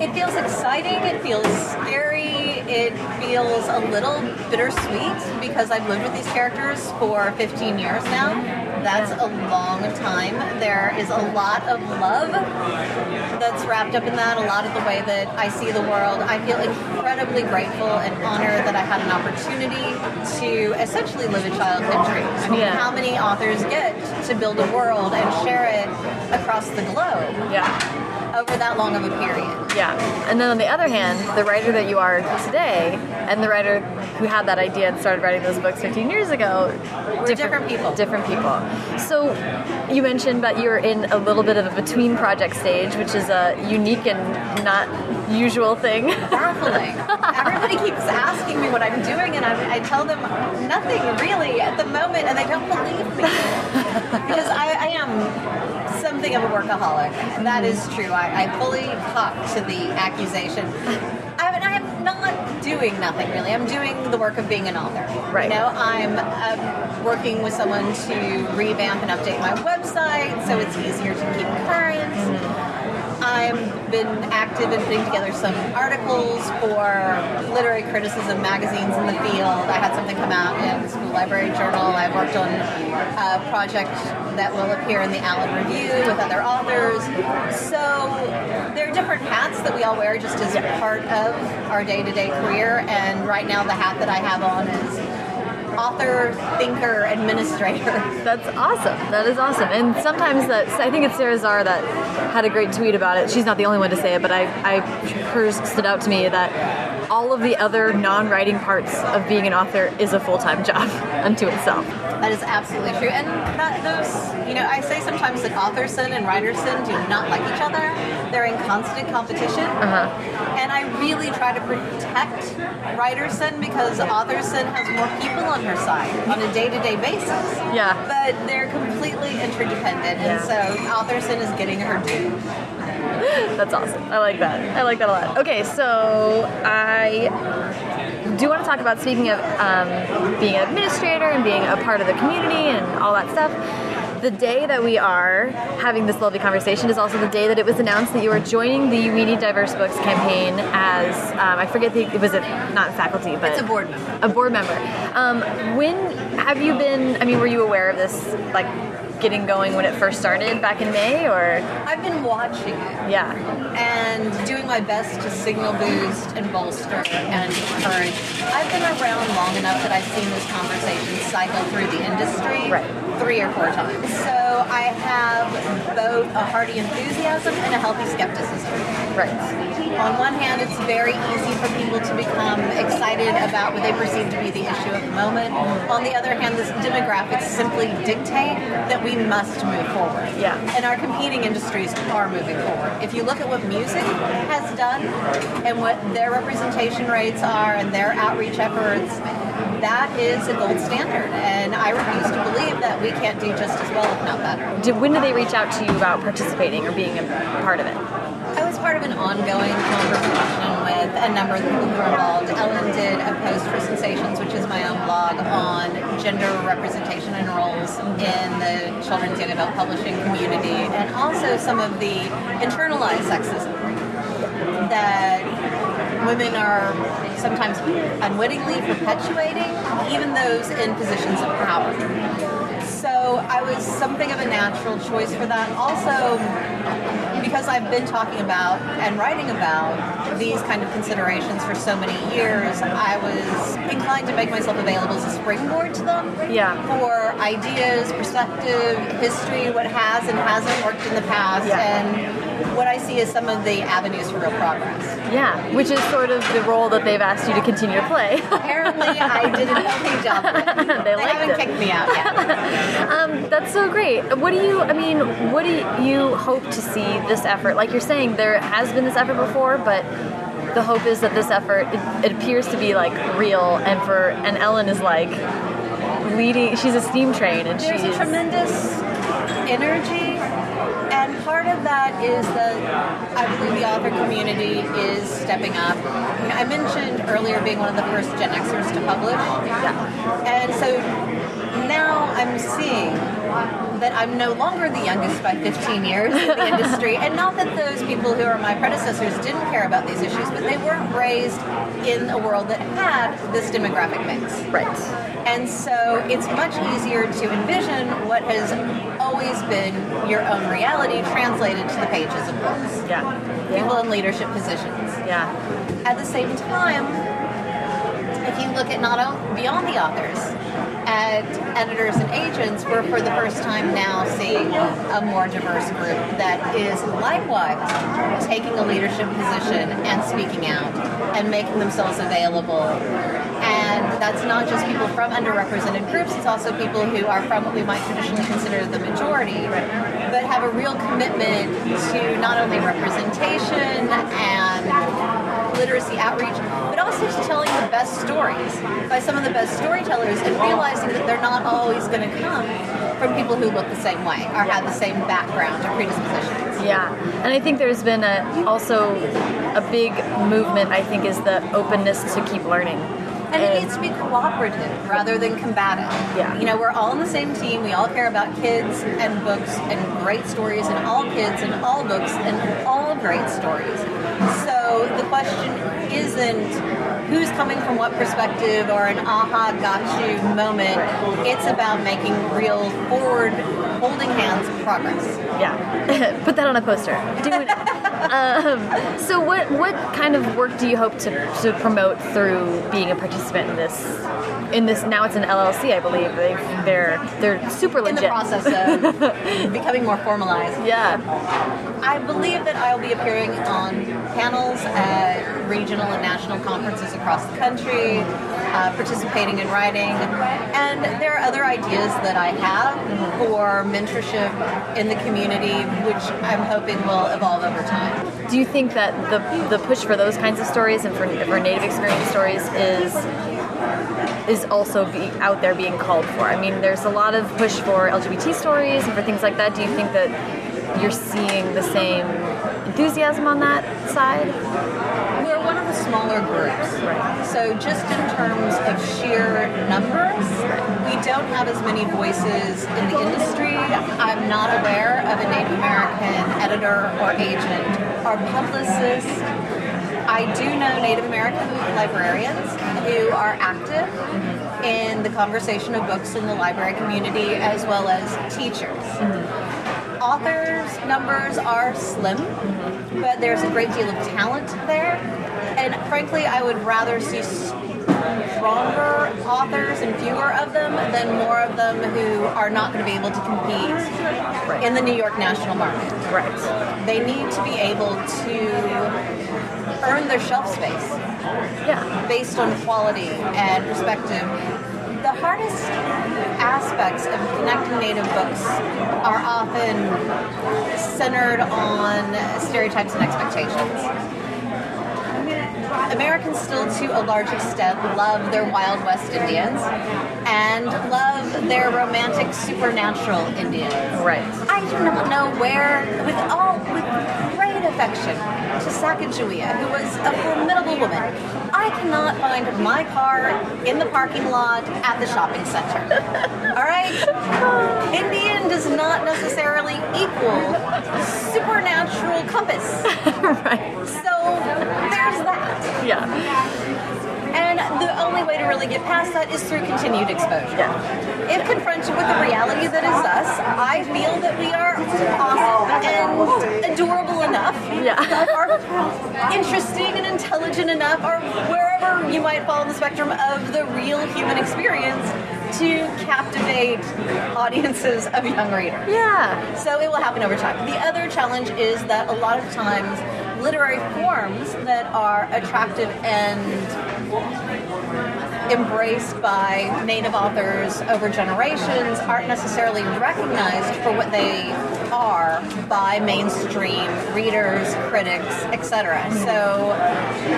It feels exciting, it feels scary, it feels a little bittersweet because I've lived with these characters for 15 years now. That's a long time. There is a lot of love that's wrapped up in that, a lot of the way that I see the world. I feel incredibly grateful and honored that I had an opportunity to essentially live a childhood dream. I mean, Yeah. how many authors get to build a world and share it across the globe Yeah. Over that long of a period? Yeah. And then on the other hand, the writer that you are today and the writer who had that idea and started writing those books 15 years ago, We're different people. Different people. So you mentioned that you're in a little bit of a between project stage, which is a unique and not usual thing. baffling. Everybody keeps asking me what I'm doing, and I, I tell them nothing really at the moment, and they don't believe me because I, I am something of a workaholic. That is true. I, I fully cop to the accusation. I mean, I am not doing nothing really. I'm doing the work of being an author. Right. You know, I'm uh, working with someone to revamp and update my website so it's easier to keep current. I've been active in putting together some articles for literary criticism magazines in the field. I had something come out in the School Library Journal. I've worked on a project that will appear in the ALAN Review with other authors. So there are different hats that we all wear just as part of our day-to-day career. And right now, the hat that I have on is author, thinker, administrator. That's awesome. That is awesome. And sometimes that I think it's Sara Zarr that had a great tweet about it. She's not the only one to say it, but I, I hers stood out to me that all of the other non-writing parts of being an author is a full-time job unto itself. That is absolutely true. And that those, you know, I say sometimes that authorson and writerson do not like each other. They're in constant competition. Uh-huh. And I really try to protect writerson because authorson has more people on her side on a day-to-day basis. Yeah. But they're completely interdependent, and Yeah. so authorson is getting her due. That's awesome. I like that. I like that a lot. Okay, so I do want to talk about speaking of um, being an administrator and being a part of the community and all that stuff. The day that we are having this lovely conversation is also the day that it was announced that you are joining the We Need Diverse Books campaign as um, I forget the was it not faculty but It's a board member. a board member. Um, when have you been? I mean, were you aware of this like getting going when it first started back in May or I've been watching it. yeah? and doing my best to signal boost and bolster and encourage. I've been around long enough that I've seen this conversation cycle through the industry Right. Three or four times. So I have both a hearty enthusiasm and a healthy skepticism. Right. On one hand, it's very easy for people to become excited about what they perceive to be the issue of the moment. On the other hand, this demographics simply dictate that we must move forward. Yeah. And our competing industries are moving forward. If you look at what music has done and what their representation rates are and their outreach efforts, that is a gold standard. And I refuse to believe that we can't do just as well, if not better. Did, when did they reach out to you about participating or being a part of it? I was part of an ongoing conversation with a number of the people who were involved. Ellen did a post for Cynsations, which is my own blog, on gender representation and roles in the children's young adult publishing community, and also some of the internalized sexism that women are sometimes unwittingly perpetuating, even those in positions of power. So I was something of a natural choice for that. Also, because I've been talking about and writing about these kind of considerations for so many years, I was inclined to make myself available as a springboard to them Yeah. for ideas, perspective, history, what has and hasn't worked in the past, Yeah. and what I see as some of the avenues for real progress. Yeah, which is sort of the role that they've asked you to continue to play. Apparently, I did an okay job. They liked haven't it. kicked me out yet. um, that's so great. What do you? I mean, what do you hope to see this effort? Like you're saying, there has been this effort before, but the hope is that this effort it, it appears to be like real, and for and Ellen is like leading. She's a steam train, and There's she's a tremendous energy, and part of that is that I believe the author community is stepping up. I mentioned earlier being one of the first Gen Xers to publish, yeah, and so now I'm seeing that I'm no longer the youngest by 15 years in the industry, and not that those people who are my predecessors didn't care about these issues, but they weren't raised in a world that had this demographic mix. Right. And so it's much easier to envision what has always been your own reality translated to the pages of books. Yeah. People in leadership positions. Yeah. At the same time, if you look at not only beyond the authors, at editors and agents, we're for the first time now seeing a more diverse group that is likewise taking a leadership position and speaking out and making themselves available. And that's not just people from underrepresented groups, it's also people who are from what we might traditionally consider the majority, but have a real commitment to not only representation and literacy outreach, telling the best stories by some of the best storytellers and realizing that they're not always going to come from people who look the same way or have the same background or predispositions. Yeah, and I think there's been a also a big movement. I think is the openness to keep learning. And it needs to be cooperative rather than combative. Yeah. You know, we're all on the same team. We all care about kids and books and great stories and all kids and all books and all great stories. So the question isn't who's coming from what perspective or an aha got you moment. It's about making real forward holding hands progress. Yeah, put that on a poster. Do it. um, so, what what kind of work do you hope to, to promote through being a participant in this? In this now, it's an LLC, I believe. They, they're they're super legit. In the process of becoming more formalized. Yeah. I believe that I'll be appearing on panels at regional and national conferences across the country, uh, participating in writing, and there are other ideas that I have for mentorship in the community, which I'm hoping will evolve over time. Do you think that the the push for those kinds of stories and for, for Native experience stories is is also be out there being called for? I mean, there's a lot of push for LGBT stories and for things like that. Do you think that you're seeing the same enthusiasm on that side? We're one of the smaller groups. Right. So just in terms of sheer numbers, we don't have as many voices in the industry. I'm not aware of a Native American editor or agent or publicist. I do know Native American librarians who are active in the conversation of books in the library community as well as teachers authors numbers are slim, but there's a great deal of talent there. And frankly, I would rather see stronger authors and fewer of them than more of them who are not going to be able to compete in the New York national market. Right. They need to be able to earn their shelf space Yeah. based on quality and perspective. The hardest aspects of connecting native books are often centered on stereotypes and expectations. Americans still, to a large extent, love their Wild West Indians and love their romantic supernatural Indians. Right. I do not know where, with all, with great affection to Sacagawea, who was a formidable woman. I cannot find my car in the parking lot at the shopping center. All right? Indian does not necessarily equal supernatural compass. right. So there's that. Yeah. The only way to really get past that is through continued exposure. Yeah. If confronted with the reality that is us, I feel that we are awesome and adorable enough, Yeah. are interesting and intelligent enough, or wherever you might fall on the spectrum of the real human experience to captivate audiences of young readers. Yeah. So it will happen over time. The other challenge is that a lot of times literary forms that are attractive and embraced by native authors over generations aren't necessarily recognized for what they are by mainstream readers, critics, etc. So,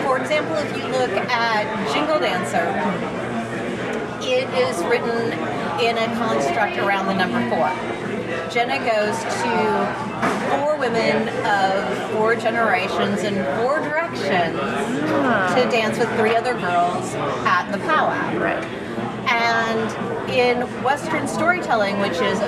for example, if you look at Jingle Dancer, it is written in a construct around the number four. Jenna goes to four women of four generations in four directions to dance with three other girls at the powwow. Right. And in Western storytelling, which is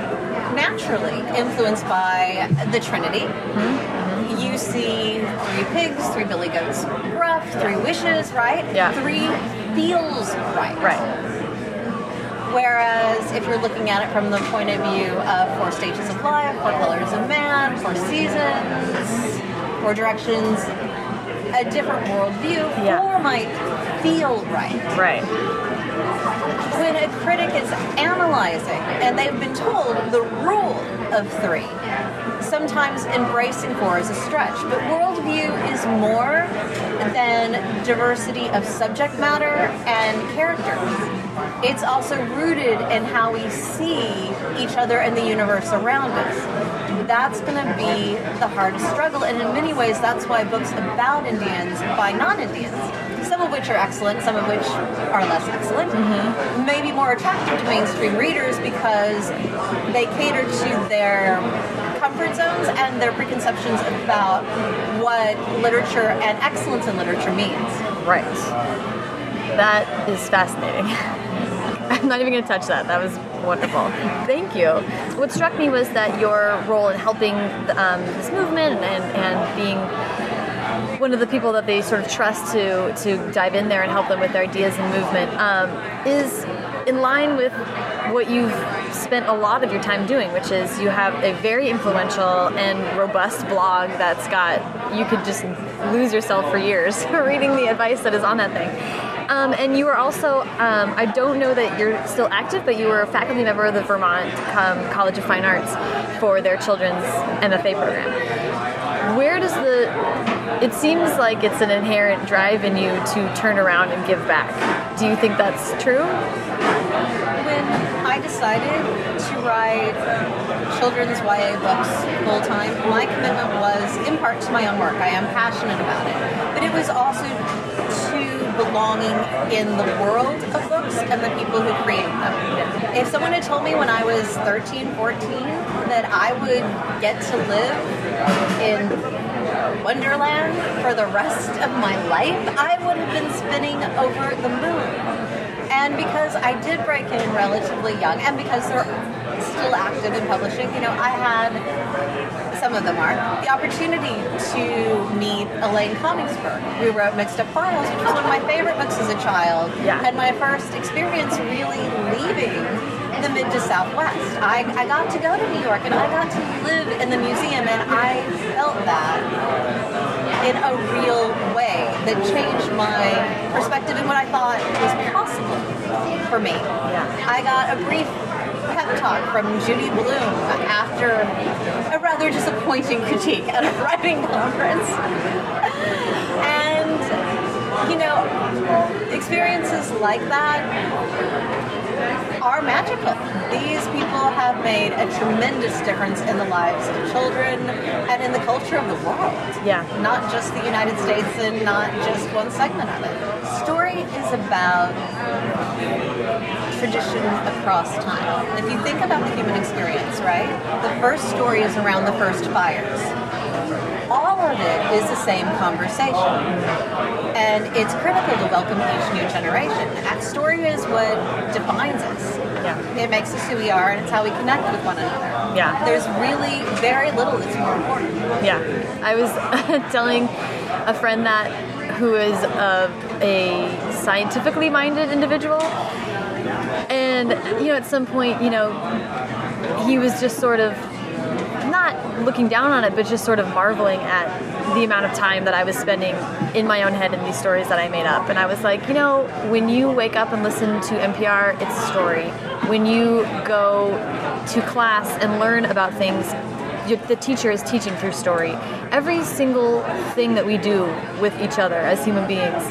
naturally influenced by the Trinity. Mm-hmm. You see three pigs, three billy goats, gruff, three wishes, right? Yeah. Three feels right. Right. Whereas if you're looking at it from the point of view of four stages of life, four colors of man, four seasons, four directions, a different worldview, Yeah. four might feel right. Right. When a critic is analyzing and they've been told the rule of three, sometimes embracing four is a stretch, but worldview is more than diversity of subject matter and characters. It's also rooted in how we see each other and the universe around us. That's going to be the hardest struggle, and in many ways, that's why books about Indians by non Indians, some of which are excellent, some of which are less excellent, mm-hmm. may be more attractive to mainstream readers because they cater to their comfort zones and their preconceptions about what literature and excellence in literature means. Right. That is fascinating. I'm not even going to touch that. That was wonderful. Thank you. What struck me was that your role in helping um, this movement and, and being one of the people that they sort of trust to to dive in there and help them with their ideas and movement um, is in line with what you've spent a lot of your time doing, which is you have a very influential and robust blog that's got you could just lose yourself for years reading the advice that is on that thing. Um, and you were also, um, I don't know that you're still active, but you were a faculty member of the Vermont um, College of Fine Arts for their children's MFA program. Where does the, it seems like it's an inherent drive in you to turn around and give back. Do you think that's true? When I decided to write children's YA books full time, my commitment was in part to my own work. I am passionate about it. But it was also to belonging in the world of books and the people who create them. If someone had told me when I was 13, 14 that I would get to live in Wonderland for the rest of my life, I would have been spinning over the moon. And because I did break in relatively young, and because they're still active in publishing, you know, I had some of them are the opportunity to meet Elaine Konigsburg, who wrote Mixed Up Files, which was one of my favorite books as a child. Yeah. Had my first experience really leaving the mid to southwest. I, I got to go to New York and I got to live in the museum, and I felt that in a real way that changed my perspective and what I thought was possible for me. I got a brief pep talk from Judy Blume after a rather disappointing critique at a writing conference. and, you know, experiences like that are magical. These people have made a tremendous difference in the lives of children and in the culture of the world. Yeah. Not just the United States and not just one segment of it. Story is about tradition across time. If you think about the human experience, right? The first story is around the first fires. All of it is the same conversation. And it's critical to welcome each new generation. That story is what defines us. Yeah. It makes us who we are and it's how we connect with one another. Yeah. There's really very little that's more important. Yeah, I was telling a friend that who is a, a scientifically minded individual, and you know, at some point, you know, he was just sort of not looking down on it, but just sort of marveling at the amount of time that I was spending in my own head in these stories that I made up. And I was like, you know, when you wake up and listen to NPR, it's a story. When you go to class and learn about things, the teacher is teaching through story. Every single thing that we do with each other as human beings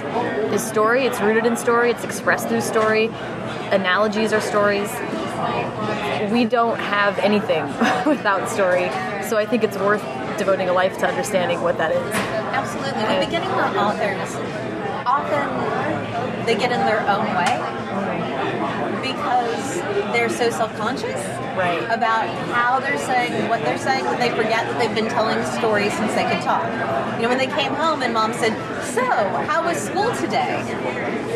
is story. It's rooted in story. It's expressed through story. Analogies are stories. We don't have anything without story. So I think it's worth devoting a life to understanding what that is. Absolutely. The beginning of authors often they get in their own way oh because they're so self-conscious Right. about how they're saying what they're saying that they forget that they've been telling stories since they could talk. You know, when they came home and mom said, So, how was school today?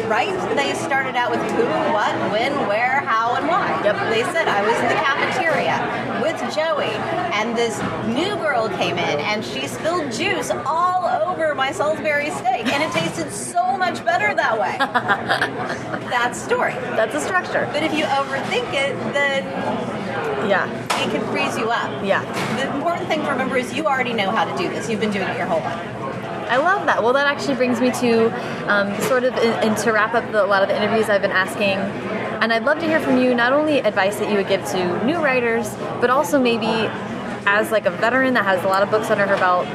Right? They started out with who, what, when, where, how, and why. Yep. They said I was in the cafeteria with Joey, and this new girl came in, and she spilled juice all over my Salisbury steak, and it tasted so much better that way. That's story. That's a structure. But if you overthink it, then Yeah. it can freeze you up. Yeah. The important thing to remember is you already know how to do this. You've been doing it your whole life. I love that. Well, that actually brings me to um, sort of, and to wrap up the, a lot of the interviews I've been asking. And I'd love to hear from you not only advice that you would give to new writers, but also maybe as like a veteran that has a lot of books under her belt,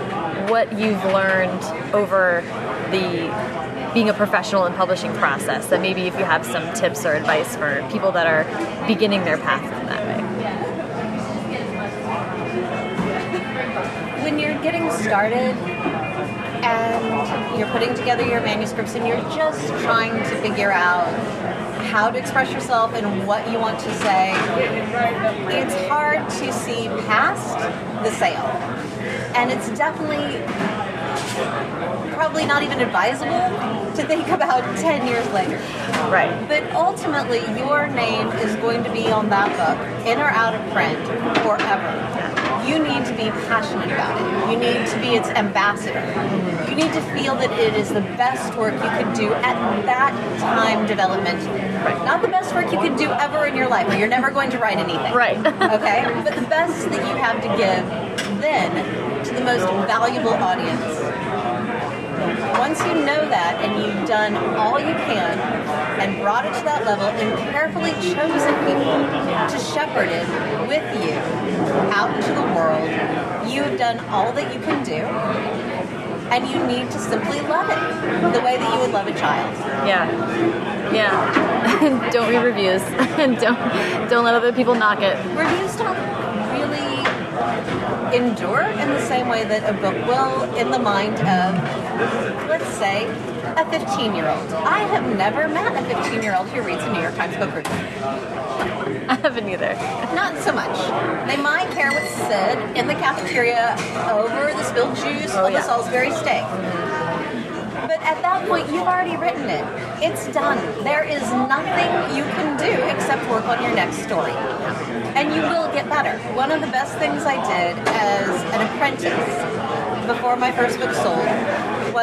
what you've learned over the being a professional in publishing process. That maybe if you have some tips or advice for people that are beginning their path When you're getting started and you're putting together your manuscripts and you're just trying to figure out how to express yourself and what you want to say, it's hard to see past the sale. And it's definitely probably not even advisable to think about 10 years later. Right. But ultimately, your name is going to be on that book, in or out of print, forever. You need to be passionate about it. You need to be its ambassador. You need to feel that it is the best work you could do at that time developmentally. Not the best work you could do ever in your life, or you're never going to write anything. Right. Okay? But the best that you have to give then to the most valuable audience. Once you know that and you've done all you can and brought it to that level and carefully chosen people to shepherd it with you out into the world, you have done all that you can do. And you need to simply love it the way that you would love a child. Yeah. Yeah. don't read reviews and don't don't let other people knock it. Reviews don't really endure in the same way that a book will in the mind of, let's say, a 15 year old. I have never met a 15 year old who reads a New York Times book review. I haven't either. Not so much. They might care what's said in the cafeteria over the spilled juice Oh, on yeah. the Salisbury steak. But at that point, you've already written it. It's done. There is nothing you can do except work on your next story. And you will get better. One of the best things I did as an apprentice before my first book sold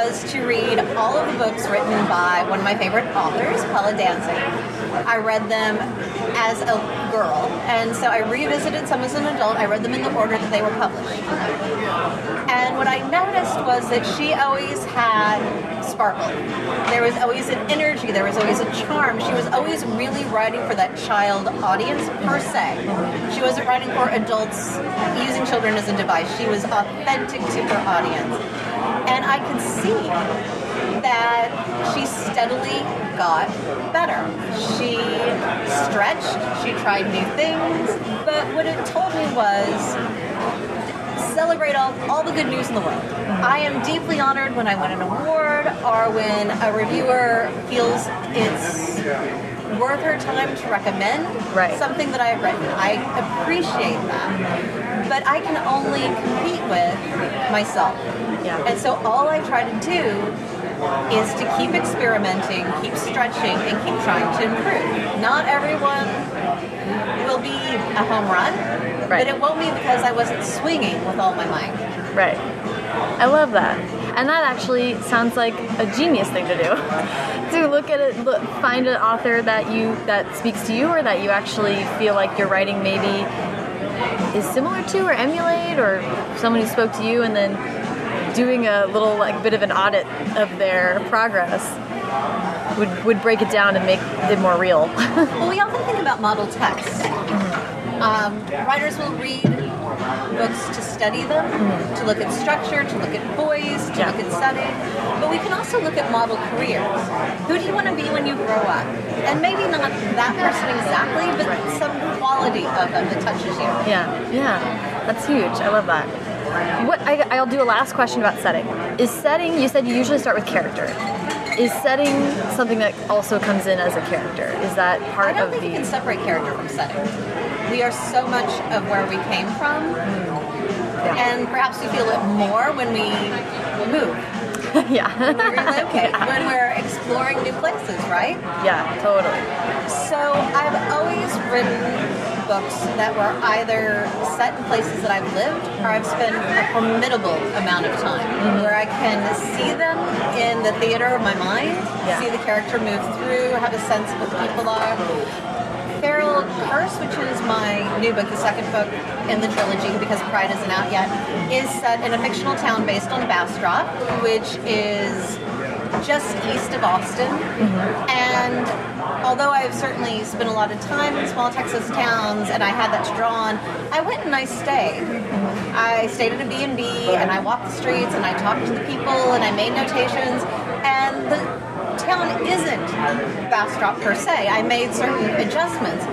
was to read all of the books written by one of my favorite authors, Paula Danzig. I read them as a girl, and so I revisited some as an adult. I read them in the order that they were published. And what I noticed was that she always had sparkle. There was always an energy, there was always a charm. She was always really writing for that child audience per se. She wasn't writing for adults using children as a device. She was authentic to her audience. And I could see that she steadily got better. She stretched, she tried new things, but what it told me was celebrate all, all the good news in the world. I am deeply honored when I win an award or when a reviewer feels it's worth her time to recommend Right. something that I have written. I appreciate that. But I can only compete with myself. Yeah. And so all I try to do is to keep experimenting, keep stretching, and keep trying to improve. Not everyone will be a home run, Right. but it won't be because I wasn't swinging with all my might. Right. I love that. And that actually sounds like a genius thing to do. to look at it, look, find an author that you that speaks to you or that you actually feel like your writing maybe is similar to or emulate or someone who spoke to you and then doing a little like bit of an audit of their progress would would break it down and make it more real. Well, we often think about model text. Um, writers will read books to study them, to look at structure, to look at voice, to Yeah. look at setting. But we can also look at model careers. Who do you want to be when you grow up? And maybe not that person exactly, but some quality of them that touches you. Yeah, yeah, that's huge. I love that. What I, I'll do a last question about setting. Is setting? You said you usually start with character. Is setting something that also comes in as a character? Is that part of the? I don't think the? you can separate character from setting. We are so much of where we came from, Yeah. and perhaps we feel it more when we move. yeah. when we relocate, when we're exploring new places, right? yeah, totally. So I've always written books that were either set in places that I've lived or I've spent a formidable amount of time mm-hmm. where I can see them in the theater of my mind, Yeah. see the character move through, have a sense of what the people are. Feral Curse, which is my new book, the second book in the trilogy, because Pride isn't out yet, is set in a fictional town based on Bastrop, which is just east of Austin. Mm-hmm. And although I've certainly spent a lot of time in small Texas towns and I had that to draw on, I went and I stayed. Mm-hmm. I stayed at a B&B and I walked the streets and I talked to the people and I made notations and the town isn't Bastrop per se. I made certain adjustments,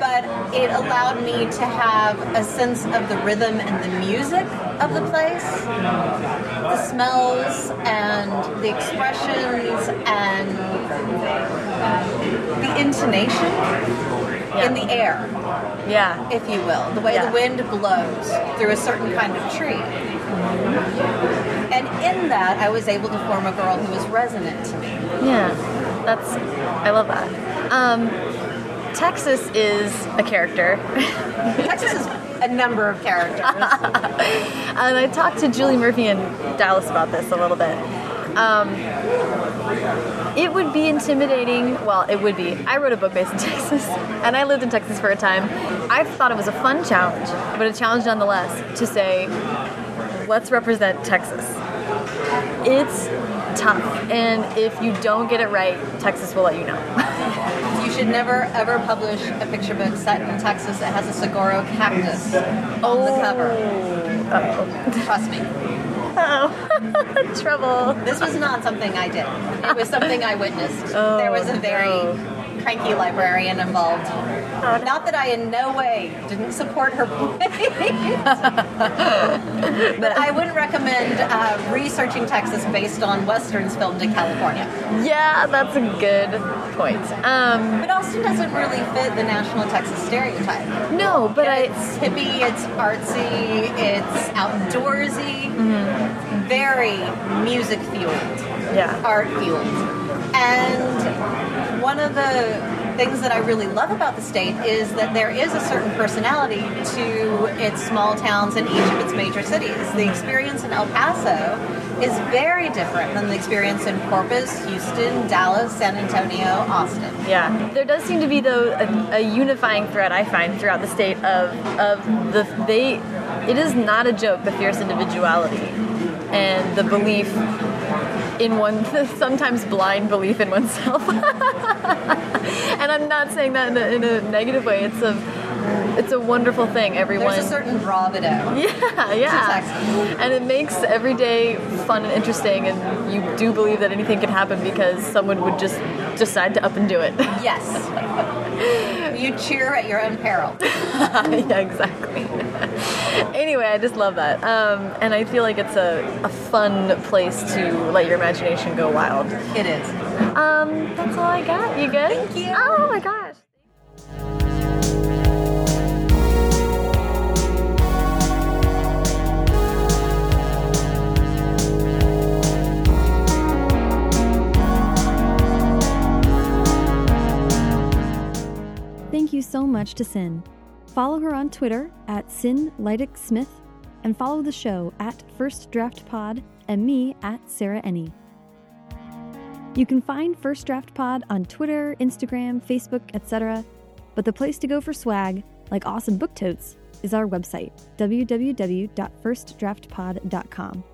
but it allowed me to have a sense of the rhythm and the music of the place, the smells and the expressions and um, the intonation in the air, Yeah. if you will, the way Yeah. the wind blows through a certain kind of tree. And in that, I was able to form a girl who was resonant to me. Yeah. That's I love that. Um, Texas is a character. Texas is a number of characters. and I talked to Julie Murphy in Dallas about this a little bit. Um, it would be intimidating. Well, it would be. I wrote a book based in Texas, and I lived in Texas for a time. I thought it was a fun challenge, but a challenge nonetheless to say, let's represent Texas. It's tough, and if you don't get it right, Texas will let you know. You should never ever publish a picture book set in Texas that has a saguaro cactus on the cover. Oh. Uh-oh. Trust me. Oh, trouble. This was not something I did. It was something I witnessed. Oh, there was a very no. Cranky librarian involved. Not that I in no way didn't support her point, but I wouldn't recommend uh, researching Texas based on westerns filmed in California. Yeah, that's a good point. Um, But Austin doesn't really fit the national Texas stereotype. no, but I. it's hippie, it's artsy, it's outdoorsy, very music fueled, Yeah. art fueled. And one of the things that I really love about the state is that there is a certain personality to its small towns and each of its major cities. The experience in El Paso is very different than the experience in Corpus, Houston, Dallas, San Antonio, Austin. Yeah, there does seem to be though a, a unifying thread I find throughout the state of of the they. It is not a joke the fierce individuality and the belief in one sometimes blind belief in oneself. and I'm not saying that in a, in a negative way. It's a it's a wonderful thing. Everyone. There's a certain bravado. Yeah, yeah. And it makes every day fun and interesting, and you do believe that anything can happen because someone would just decide to up and do it. Yes. you cheer at your own peril. yeah, exactly. anyway, I just love that. Um, and I feel like it's a, a fun place to let your imagination go wild. It is. Um, that's all I got. You good? Thank you. Oh my gosh. Thank you so much to Cyn. Follow her on Twitter at Cyn Leitich Smith and follow the show at First Draft Pod and me at Sarah Enni. You can find First Draft Pod on Twitter, Instagram, Facebook, etc. But the place to go for swag, like awesome book totes, is our website, www.firstdraftpod.com.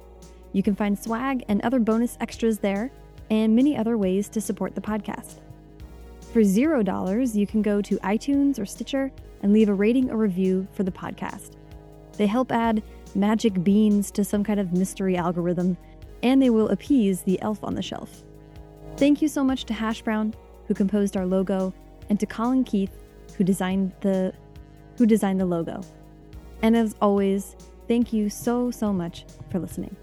You can find swag and other bonus extras there, and many other ways to support the podcast. For zero dollars, you can go to iTunes or Stitcher and leave a rating or review for the podcast. They help add magic beans to some kind of mystery algorithm, and they will appease the elf on the shelf. Thank you so much to Hash Brown, who composed our logo, and to Colin Keith, who designed the who designed the logo. And as always, thank you so so much for listening.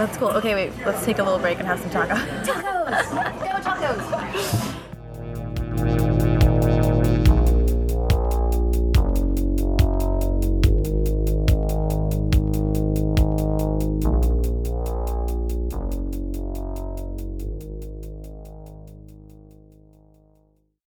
That's cool. Okay, wait, let's take a little break and have some tacos. Tacos! Go tacos!